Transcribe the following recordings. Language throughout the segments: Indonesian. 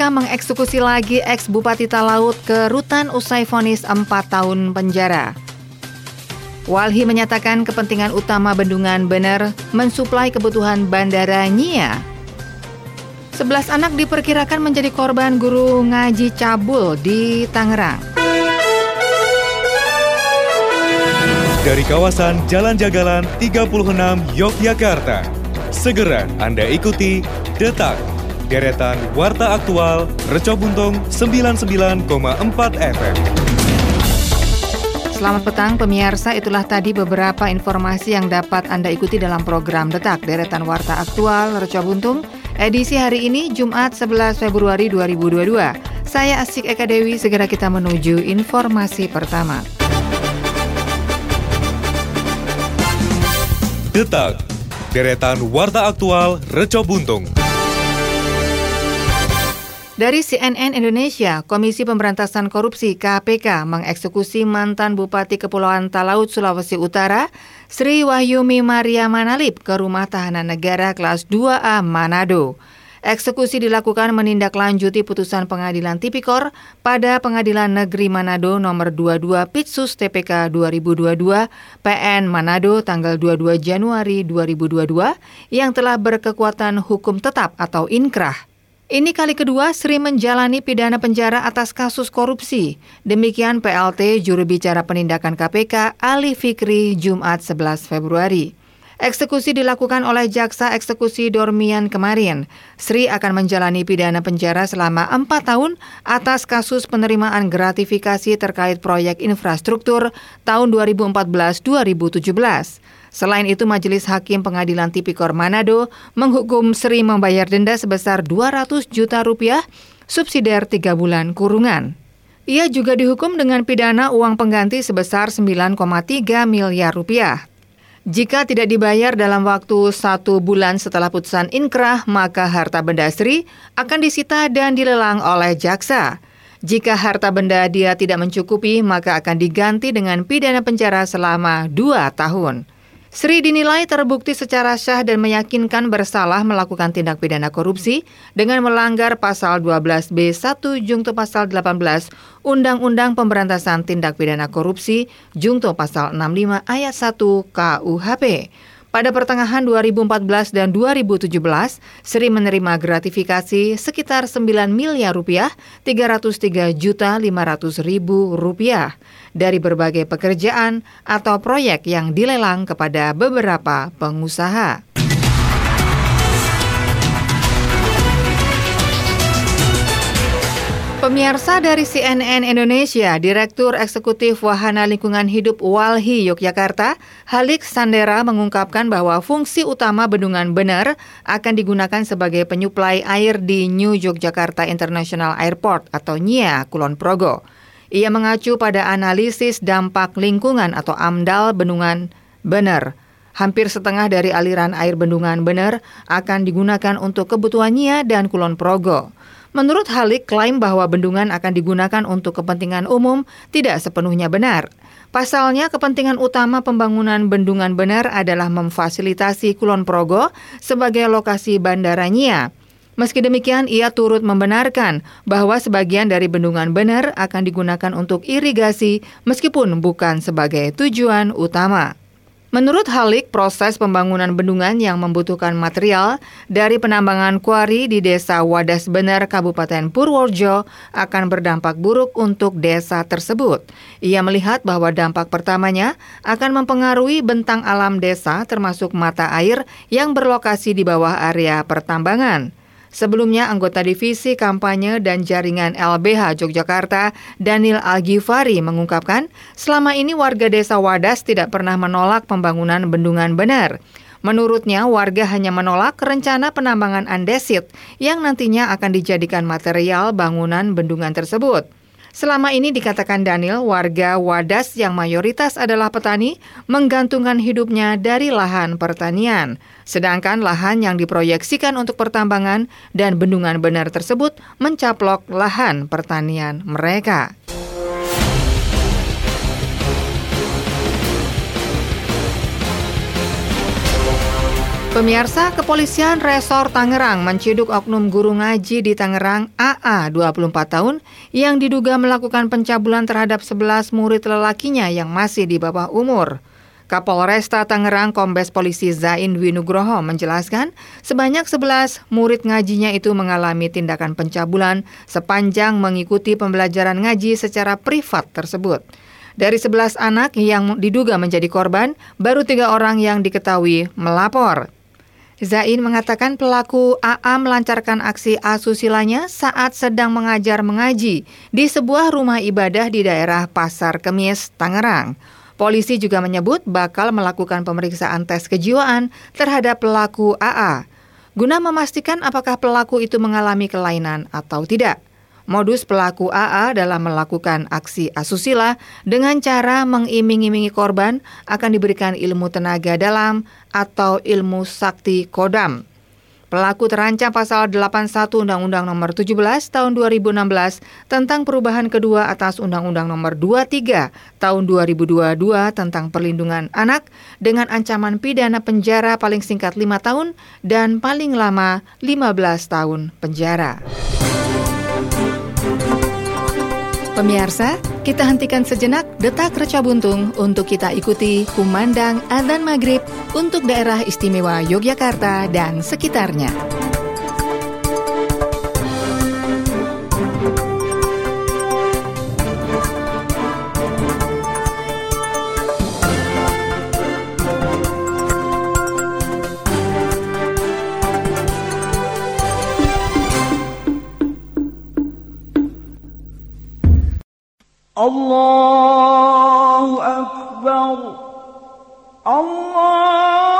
KPK mengeksekusi lagi ex Bupati Talaut ke rutan usai vonis 4 tahun penjara. Walhi menyatakan kepentingan utama bendungan benar mensuplai kebutuhan bandara Nia. 11 anak diperkirakan menjadi korban guru ngaji cabul di Tangerang. Dari kawasan Jalan Jagalan 36 Yogyakarta, segera Anda ikuti Detak deretan Warta Aktual Reco Buntung 99,4 FM. Selamat petang pemirsa, itulah tadi beberapa informasi yang dapat Anda ikuti dalam program Detak Deretan Warta Aktual Reco Buntung edisi hari ini Jumat 11 Februari 2022. Saya Asik Eka Dewi, segera kita menuju informasi pertama. Detak Deretan Warta Aktual Reco Buntung. Dari CNN Indonesia, Komisi Pemberantasan Korupsi KPK mengeksekusi mantan Bupati Kepulauan Talaut Sulawesi Utara, Sri Wahyumi Maria Manalip ke Rumah Tahanan Negara kelas 2A Manado. Eksekusi dilakukan menindaklanjuti putusan pengadilan tipikor pada Pengadilan Negeri Manado nomor 22 Pitsus TPK 2022 PN Manado tanggal 22 Januari 2022 yang telah berkekuatan hukum tetap atau inkrah. Ini kali kedua Sri menjalani pidana penjara atas kasus korupsi. Demikian PLT juru bicara penindakan KPK Ali Fikri Jumat 11 Februari. Eksekusi dilakukan oleh Jaksa Eksekusi Dormian kemarin. Sri akan menjalani pidana penjara selama 4 tahun atas kasus penerimaan gratifikasi terkait proyek infrastruktur tahun 2014-2017. Selain itu, Majelis Hakim Pengadilan Tipikor Manado menghukum Sri membayar denda sebesar 200 juta rupiah subsidiar tiga bulan kurungan. Ia juga dihukum dengan pidana uang pengganti sebesar 9,3 miliar rupiah. Jika tidak dibayar dalam waktu satu bulan setelah putusan inkrah, maka harta benda Sri akan disita dan dilelang oleh jaksa. Jika harta benda dia tidak mencukupi, maka akan diganti dengan pidana penjara selama dua tahun. Sri dinilai terbukti secara syah dan meyakinkan bersalah melakukan tindak pidana korupsi dengan melanggar pasal 12B 1 Jungto pasal 18 Undang-Undang Pemberantasan Tindak Pidana Korupsi Jungto pasal 65 ayat 1 KUHP. Pada pertengahan 2014 dan 2017, Sri menerima gratifikasi sekitar 9 miliar rupiah, 303 juta 500 ribu rupiah dari berbagai pekerjaan atau proyek yang dilelang kepada beberapa pengusaha. Pemirsa dari CNN Indonesia, Direktur Eksekutif Wahana Lingkungan Hidup Walhi Yogyakarta, Halik Sandera mengungkapkan bahwa fungsi utama bendungan benar akan digunakan sebagai penyuplai air di New Yogyakarta International Airport atau NIA Kulon Progo. Ia mengacu pada analisis dampak lingkungan atau AMDAL bendungan benar. Hampir setengah dari aliran air bendungan benar akan digunakan untuk kebutuhan NIA dan Kulon Progo. Menurut Halik, klaim bahwa bendungan akan digunakan untuk kepentingan umum tidak sepenuhnya benar. Pasalnya, kepentingan utama pembangunan bendungan benar adalah memfasilitasi Kulon Progo sebagai lokasi bandaranya. Meski demikian, ia turut membenarkan bahwa sebagian dari bendungan benar akan digunakan untuk irigasi meskipun bukan sebagai tujuan utama. Menurut Halik, proses pembangunan bendungan yang membutuhkan material dari penambangan kuari di Desa Wadas Bener, Kabupaten Purworejo akan berdampak buruk untuk desa tersebut. Ia melihat bahwa dampak pertamanya akan mempengaruhi bentang alam desa termasuk mata air yang berlokasi di bawah area pertambangan. Sebelumnya, anggota divisi kampanye dan jaringan LBH Yogyakarta, Daniel Algifari mengungkapkan, selama ini warga desa Wadas tidak pernah menolak pembangunan bendungan benar. Menurutnya, warga hanya menolak rencana penambangan andesit yang nantinya akan dijadikan material bangunan bendungan tersebut. Selama ini dikatakan Daniel, warga Wadas yang mayoritas adalah petani menggantungkan hidupnya dari lahan pertanian. Sedangkan lahan yang diproyeksikan untuk pertambangan dan bendungan benar tersebut mencaplok lahan pertanian mereka. Pemirsa, Kepolisian Resor Tangerang menciduk oknum guru ngaji di Tangerang AA 24 tahun yang diduga melakukan pencabulan terhadap 11 murid lelakinya yang masih di bawah umur. Kapolresta Tangerang Kombes Polisi Zain Winugroho menjelaskan sebanyak 11 murid ngajinya itu mengalami tindakan pencabulan sepanjang mengikuti pembelajaran ngaji secara privat tersebut. Dari 11 anak yang diduga menjadi korban, baru tiga orang yang diketahui melapor. Zain mengatakan pelaku AA melancarkan aksi asusilanya saat sedang mengajar mengaji di sebuah rumah ibadah di daerah Pasar Kemis, Tangerang. Polisi juga menyebut bakal melakukan pemeriksaan tes kejiwaan terhadap pelaku AA guna memastikan apakah pelaku itu mengalami kelainan atau tidak. Modus pelaku AA dalam melakukan aksi asusila dengan cara mengiming-imingi korban akan diberikan ilmu tenaga dalam atau ilmu sakti kodam. Pelaku terancam pasal 81 Undang-Undang Nomor 17 Tahun 2016 tentang perubahan kedua atas Undang-Undang Nomor 23 Tahun 2022 tentang perlindungan anak dengan ancaman pidana penjara paling singkat 5 tahun dan paling lama 15 tahun penjara. Pemirsa, kita hentikan sejenak detak reca buntung untuk kita ikuti kumandang adzan maghrib untuk daerah istimewa Yogyakarta dan sekitarnya. الله أكبر الله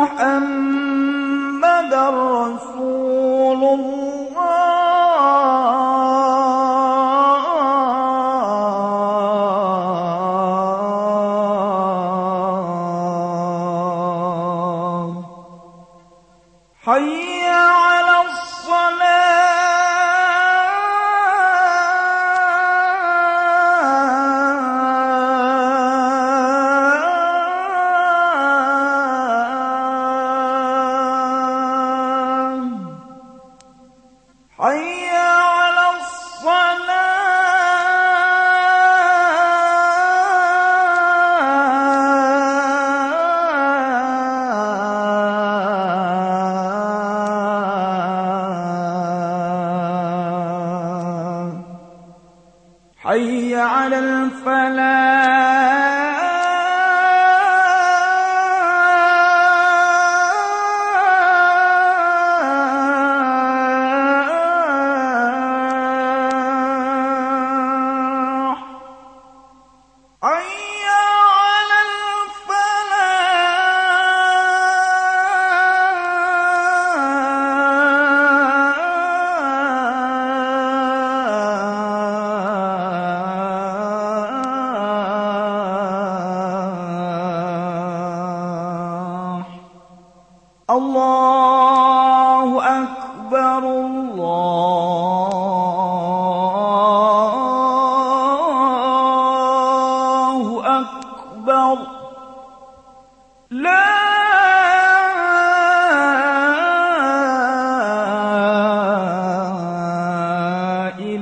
محمد رسول الله. حي على الصلاة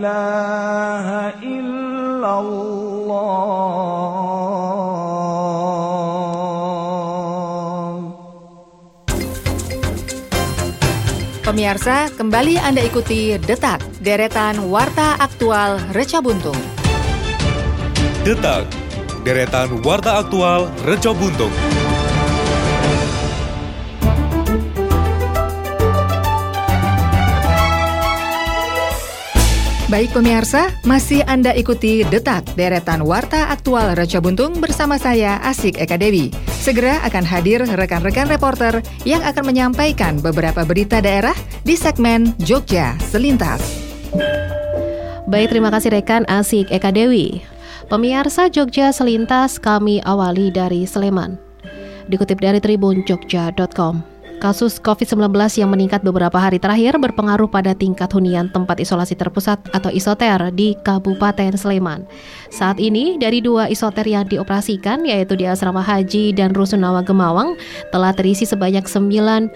إله إلا الله Pemirsa, kembali Anda ikuti Detak, deretan warta aktual Reca Buntung. Detak, deretan warta aktual Reca Buntung. Baik pemirsa, masih Anda ikuti Detak, deretan Warta Aktual Reca Buntung bersama saya Asik Eka Dewi. Segera akan hadir rekan-rekan reporter yang akan menyampaikan beberapa berita daerah di segmen Jogja Selintas. Baik, terima kasih rekan Asik Eka Dewi. Pemirsa Jogja Selintas kami awali dari Sleman. Dikutip dari tribunjogja.com. Kasus COVID-19 yang meningkat beberapa hari terakhir berpengaruh pada tingkat hunian tempat isolasi terpusat atau isoter di Kabupaten Sleman. Saat ini, dari dua isoter yang dioperasikan, yaitu di Asrama Haji dan Rusunawa Gemawang, telah terisi sebanyak 95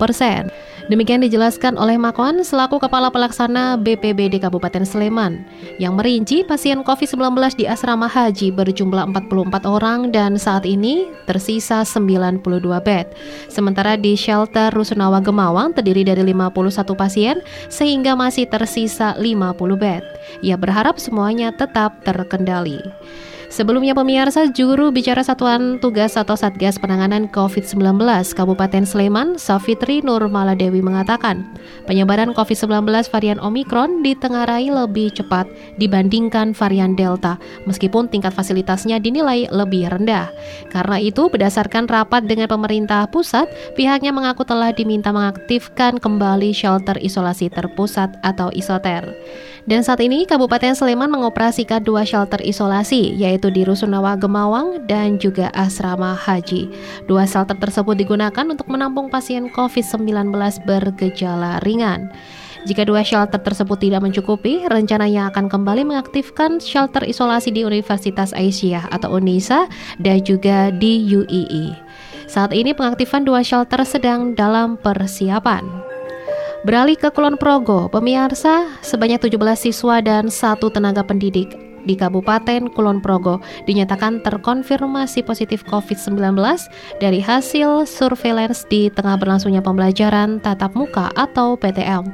persen. Demikian dijelaskan oleh Makon selaku Kepala Pelaksana BPBD Kabupaten Sleman yang merinci pasien COVID-19 di asrama haji berjumlah 44 orang dan saat ini tersisa 92 bed. Sementara di shelter Rusunawa Gemawang terdiri dari 51 pasien sehingga masih tersisa 50 bed. Ia berharap semuanya tetap terkendali. Sebelumnya pemirsa juru bicara Satuan Tugas atau Satgas Penanganan COVID-19 Kabupaten Sleman, Safitri Nur Maladewi mengatakan, penyebaran COVID-19 varian Omikron ditengarai lebih cepat dibandingkan varian Delta, meskipun tingkat fasilitasnya dinilai lebih rendah. Karena itu, berdasarkan rapat dengan pemerintah pusat, pihaknya mengaku telah diminta mengaktifkan kembali shelter isolasi terpusat atau isoter. Dan saat ini Kabupaten Sleman mengoperasikan dua shelter isolasi yaitu di Rusunawa Gemawang dan juga Asrama Haji. Dua shelter tersebut digunakan untuk menampung pasien COVID-19 bergejala ringan. Jika dua shelter tersebut tidak mencukupi, rencananya akan kembali mengaktifkan shelter isolasi di Universitas Aisyah atau UNISA dan juga di UII. Saat ini pengaktifan dua shelter sedang dalam persiapan. Beralih ke Kulon Progo, pemirsa, sebanyak 17 siswa dan satu tenaga pendidik di Kabupaten Kulon Progo dinyatakan terkonfirmasi positif COVID-19 dari hasil surveillance di tengah berlangsungnya pembelajaran tatap muka atau PTM.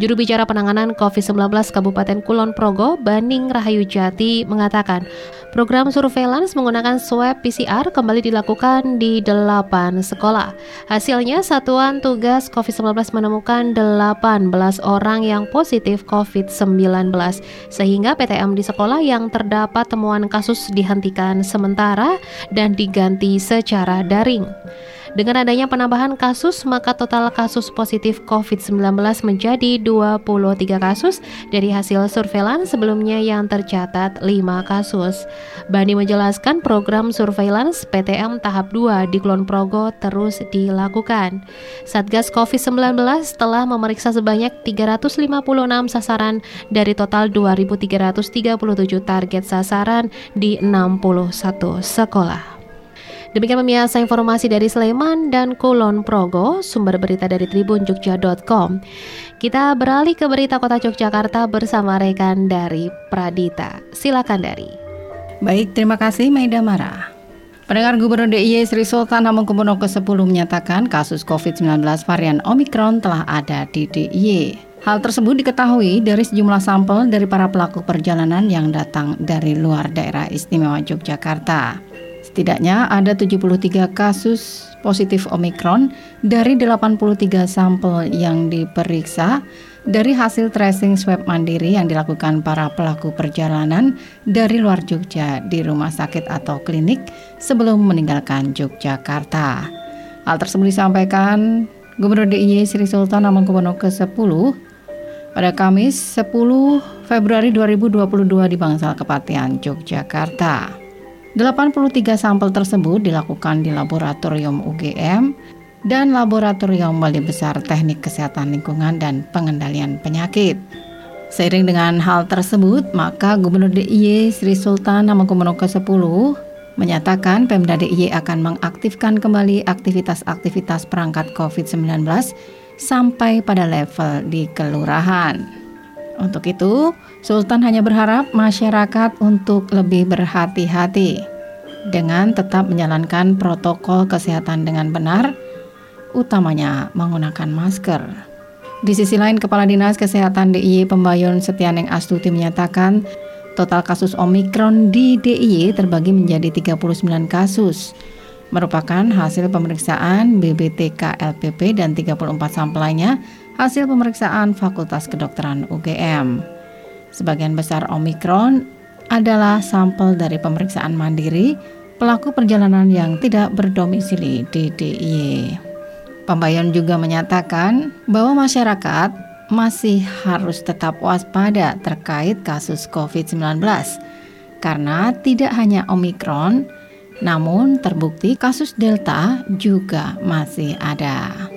Juru bicara penanganan COVID-19 Kabupaten Kulon Progo, Baning Rahayu Jati, mengatakan program surveillance menggunakan swab PCR kembali dilakukan di 8 sekolah. Hasilnya, Satuan Tugas COVID-19 menemukan 18 orang yang positif COVID-19, sehingga PTM di sekolah yang terdapat temuan kasus dihentikan sementara dan diganti secara daring. Dengan adanya penambahan kasus, maka total kasus positif COVID-19 menjadi 23 kasus dari hasil surveillance sebelumnya yang tercatat 5 kasus. Bani menjelaskan program surveillance PTM tahap 2 di Kulon Progo terus dilakukan. Satgas COVID-19 telah memeriksa sebanyak 356 sasaran dari total 2.337 target sasaran di 61 sekolah. Demikian pemirsa informasi dari Sleman dan Kulon Progo, sumber berita dari tribunjogja.com. Kita beralih ke berita kota Yogyakarta bersama rekan dari Pradita. Silakan dari. Baik, terima kasih Maida Mara. Pendengar Gubernur DIY Sri Sultan Hamengkubuwono ke-10 menyatakan kasus COVID-19 varian Omikron telah ada di DIY. Hal tersebut diketahui dari sejumlah sampel dari para pelaku perjalanan yang datang dari luar daerah istimewa Yogyakarta. Setidaknya ada 73 kasus positif Omikron dari 83 sampel yang diperiksa dari hasil tracing swab mandiri yang dilakukan para pelaku perjalanan dari luar Jogja di rumah sakit atau klinik sebelum meninggalkan Yogyakarta. Hal tersebut disampaikan Gubernur DIY Sri Sultan Hamengkubuwono ke-10 pada Kamis 10 Februari 2022 di Bangsal Kepatihan Yogyakarta. 83 sampel tersebut dilakukan di laboratorium UGM dan laboratorium Balai Besar Teknik Kesehatan Lingkungan dan Pengendalian Penyakit. Seiring dengan hal tersebut, maka Gubernur DIY Sri Sultan Hamengkubuwono ke-10 menyatakan Pemda DIY akan mengaktifkan kembali aktivitas-aktivitas perangkat COVID-19 sampai pada level di kelurahan. Untuk itu, Sultan hanya berharap masyarakat untuk lebih berhati-hati dengan tetap menjalankan protokol kesehatan dengan benar, utamanya menggunakan masker. Di sisi lain, Kepala Dinas Kesehatan DIY Pembayun Setianeng Astuti menyatakan total kasus Omikron di DIY terbagi menjadi 39 kasus merupakan hasil pemeriksaan BBTK LPP dan 34 sampel lainnya hasil pemeriksaan Fakultas Kedokteran UGM. Sebagian besar Omikron adalah sampel dari pemeriksaan mandiri pelaku perjalanan yang tidak berdomisili di DIY. Pembayan juga menyatakan bahwa masyarakat masih harus tetap waspada terkait kasus COVID-19 karena tidak hanya Omikron, namun terbukti kasus Delta juga masih ada.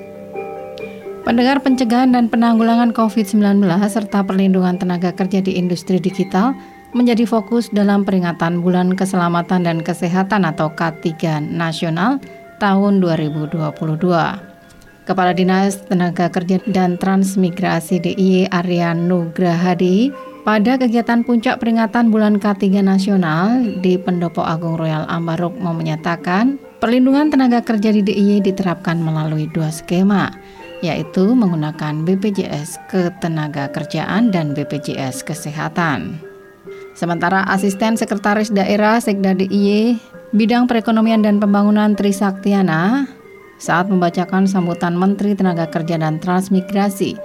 Pendengar pencegahan dan penanggulangan COVID-19 serta perlindungan tenaga kerja di industri digital menjadi fokus dalam peringatan Bulan Keselamatan dan Kesehatan atau K3 Nasional tahun 2022. Kepala Dinas Tenaga Kerja dan Transmigrasi DIY Aryan Nugrahadi pada kegiatan puncak peringatan Bulan K3 Nasional di Pendopo Agung Royal Ambaruk menyatakan perlindungan tenaga kerja di DIY diterapkan melalui dua skema, yaitu menggunakan BPJS Ketenaga Kerjaan dan BPJS Kesehatan. Sementara Asisten Sekretaris Daerah Sekda DIY Bidang Perekonomian dan Pembangunan Trisaktiana saat membacakan sambutan Menteri Tenaga Kerja dan Transmigrasi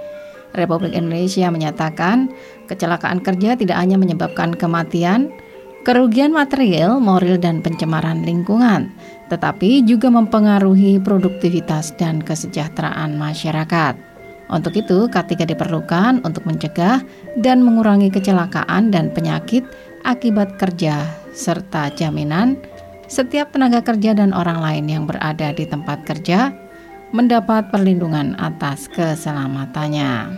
Republik Indonesia menyatakan kecelakaan kerja tidak hanya menyebabkan kematian, kerugian material, moral, dan pencemaran lingkungan, tetapi juga mempengaruhi produktivitas dan kesejahteraan masyarakat. Untuk itu, K3 diperlukan untuk mencegah dan mengurangi kecelakaan dan penyakit akibat kerja serta jaminan setiap tenaga kerja dan orang lain yang berada di tempat kerja mendapat perlindungan atas keselamatannya.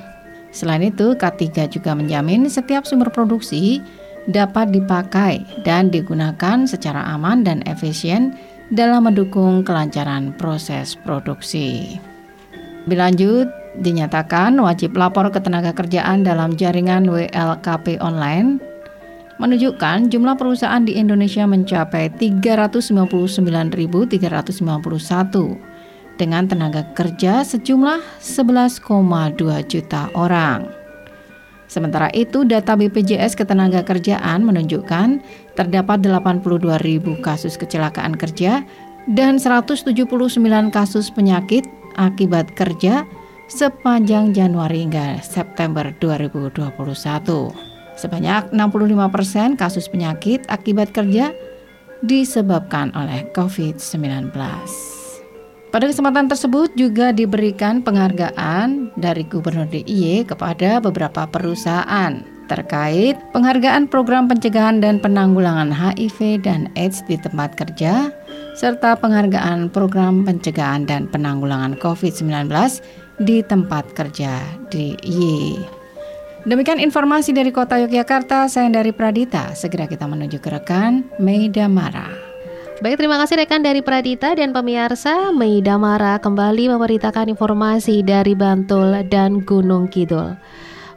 Selain itu, K3 juga menjamin setiap sumber produksi dapat dipakai dan digunakan secara aman dan efisien dalam mendukung kelancaran proses produksi. Lanjut, dinyatakan wajib lapor ke tenaga kerjaan dalam jaringan WLKP online menunjukkan jumlah perusahaan di Indonesia mencapai 399.391 dengan tenaga kerja sejumlah 11,2 juta orang. Sementara itu, data BPJS Ketenagakerjaan menunjukkan terdapat 82 ribu kasus kecelakaan kerja dan 179 kasus penyakit akibat kerja sepanjang Januari hingga September 2021. Sebanyak 65 persen kasus penyakit akibat kerja disebabkan oleh COVID-19. Pada kesempatan tersebut juga diberikan penghargaan dari Gubernur DIY kepada beberapa perusahaan terkait penghargaan program pencegahan dan penanggulangan HIV dan AIDS di tempat kerja serta penghargaan program pencegahan dan penanggulangan COVID-19 di tempat kerja DIY. Demikian informasi dari Kota Yogyakarta, saya dari Pradita. Segera kita menuju ke rekan Meida Mara. Baik, terima kasih rekan dari Pradita dan pemirsa. Mei Damara kembali memberitakan informasi dari Bantul dan Gunung Kidul.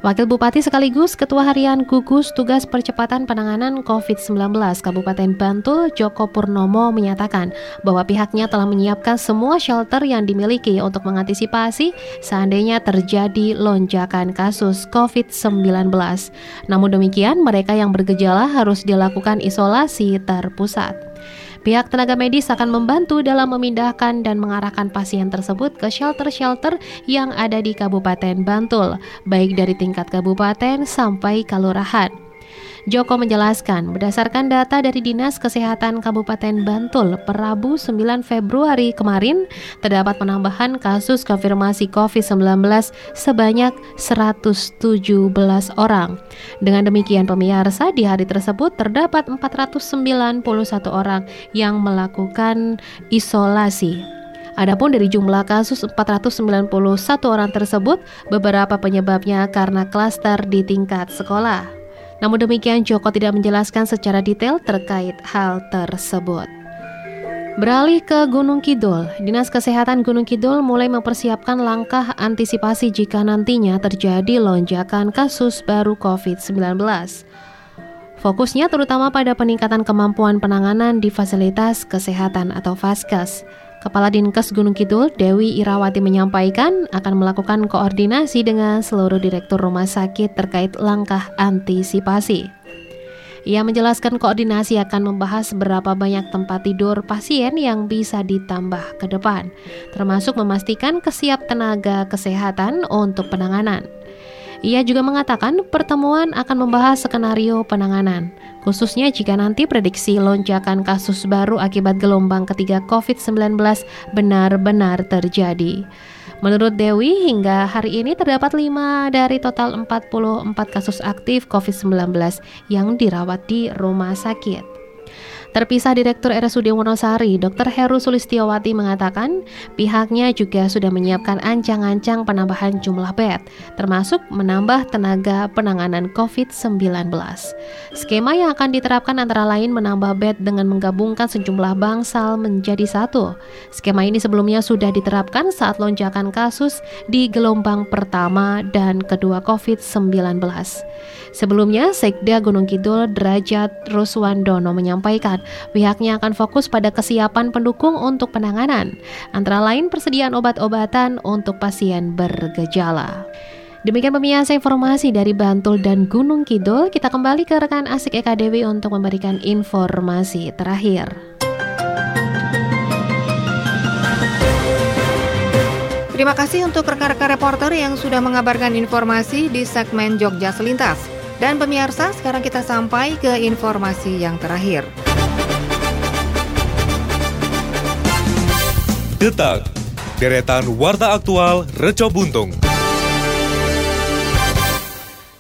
Wakil Bupati sekaligus Ketua Harian Gugus Tugas Percepatan Penanganan COVID-19 Kabupaten Bantul, Joko Purnomo menyatakan bahwa pihaknya telah menyiapkan semua shelter yang dimiliki untuk mengantisipasi seandainya terjadi lonjakan kasus COVID-19. Namun demikian, mereka yang bergejala harus dilakukan isolasi terpusat. Pihak tenaga medis akan membantu dalam memindahkan dan mengarahkan pasien tersebut ke shelter-shelter yang ada di Kabupaten Bantul, baik dari tingkat kabupaten sampai kelurahan. Joko menjelaskan, berdasarkan data dari Dinas Kesehatan Kabupaten Bantul per Rabu 9 Februari kemarin, terdapat penambahan kasus konfirmasi COVID-19 sebanyak 117 orang. Dengan demikian pemirsa, di hari tersebut terdapat 491 orang yang melakukan isolasi. Adapun dari jumlah kasus 491 orang tersebut, beberapa penyebabnya karena klaster di tingkat sekolah. Namun demikian Joko tidak menjelaskan secara detail terkait hal tersebut. Beralih ke Gunung Kidul, Dinas Kesehatan Gunung Kidul mulai mempersiapkan langkah antisipasi jika nantinya terjadi lonjakan kasus baru COVID-19. Fokusnya terutama pada peningkatan kemampuan penanganan di fasilitas kesehatan atau Faskes. Kepala Dinkes Gunung Kidul, Dewi Irawati menyampaikan akan melakukan koordinasi dengan seluruh direktur rumah sakit terkait langkah antisipasi. Ia menjelaskan koordinasi akan membahas berapa banyak tempat tidur pasien yang bisa ditambah ke depan, termasuk memastikan kesiap tenaga kesehatan untuk penanganan. Ia juga mengatakan pertemuan akan membahas skenario penanganan, khususnya jika nanti prediksi lonjakan kasus baru akibat gelombang ketiga COVID-19 benar-benar terjadi. Menurut Dewi, hingga hari ini terdapat 5 dari total 44 kasus aktif COVID-19 yang dirawat di rumah sakit. Terpisah Direktur RSUD Wonosari, Dr. Heru Sulistiawati mengatakan pihaknya juga sudah menyiapkan ancang-ancang penambahan jumlah bed, termasuk menambah tenaga penanganan COVID-19. Skema yang akan diterapkan antara lain menambah bed dengan menggabungkan sejumlah bangsal menjadi satu. Skema ini sebelumnya sudah diterapkan saat lonjakan kasus di gelombang pertama dan kedua COVID-19. Sebelumnya, Sekda Gunung Kidul Derajat Ruswandono menyampaikan Pihaknya akan fokus pada kesiapan pendukung untuk penanganan, antara lain persediaan obat-obatan untuk pasien bergejala. Demikian pemirsa informasi dari Bantul dan Gunung Kidul. Kita kembali ke rekan Asik Eka Dewi untuk memberikan informasi terakhir. Terima kasih untuk rekan-rekan reporter yang sudah mengabarkan informasi di segmen Jogja Selintas. Dan pemirsa, sekarang kita sampai ke informasi yang terakhir. Detak, deretan warta aktual Reco Buntung.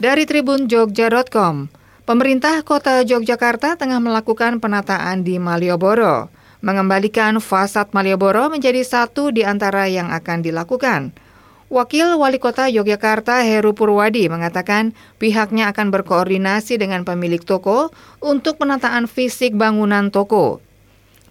Dari Tribun Jogja.com, pemerintah kota Yogyakarta tengah melakukan penataan di Malioboro, mengembalikan fasad Malioboro menjadi satu di antara yang akan dilakukan. Wakil Wali Kota Yogyakarta Heru Purwadi mengatakan pihaknya akan berkoordinasi dengan pemilik toko untuk penataan fisik bangunan toko.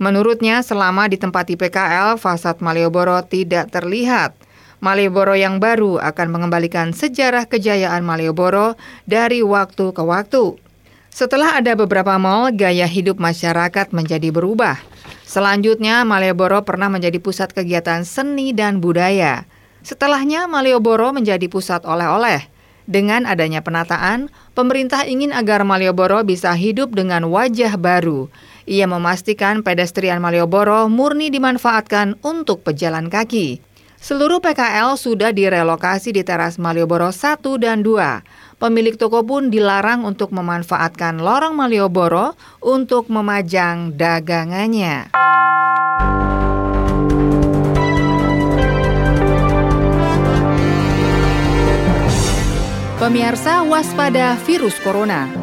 Menurutnya, selama di tempat PKL, fasad Malioboro tidak terlihat. Malioboro yang baru akan mengembalikan sejarah kejayaan Malioboro dari waktu ke waktu. Setelah ada beberapa mal, gaya hidup masyarakat menjadi berubah. Selanjutnya, Malioboro pernah menjadi pusat kegiatan seni dan budaya. Setelahnya, Malioboro menjadi pusat oleh-oleh. Dengan adanya penataan, pemerintah ingin agar Malioboro bisa hidup dengan wajah baru. Ia memastikan pedestrian Malioboro murni dimanfaatkan untuk pejalan kaki. Seluruh PKL sudah direlokasi di teras Malioboro 1 dan 2. Pemilik toko pun dilarang untuk memanfaatkan lorong Malioboro untuk memajang dagangannya. Pemirsa waspada virus corona.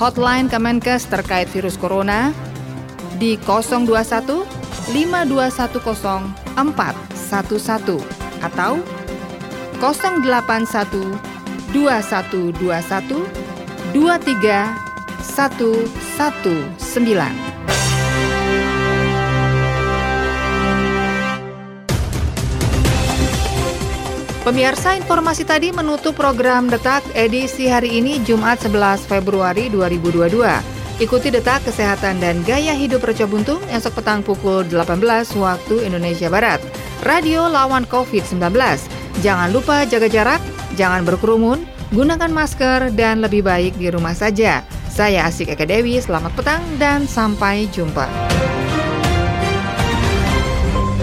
Hotline Kemenkes terkait virus corona di 021 5210 411 atau 081 2121 23119. Pemirsa informasi tadi menutup program Detak edisi hari ini Jumat 11 Februari 2022. Ikuti Detak Kesehatan dan Gaya Hidup Reco Buntung esok petang pukul 18 waktu Indonesia Barat. Radio lawan COVID-19. Jangan lupa jaga jarak, jangan berkerumun, gunakan masker, dan lebih baik di rumah saja. Saya Asik Eka Dewi, selamat petang dan sampai jumpa.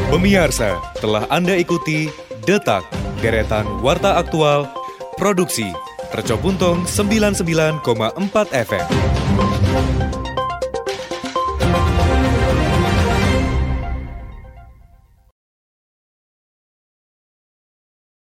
Pemirsa, telah Anda ikuti Detak Deretan Warta Aktual, Produksi, Reco Buntung 99,4 FM.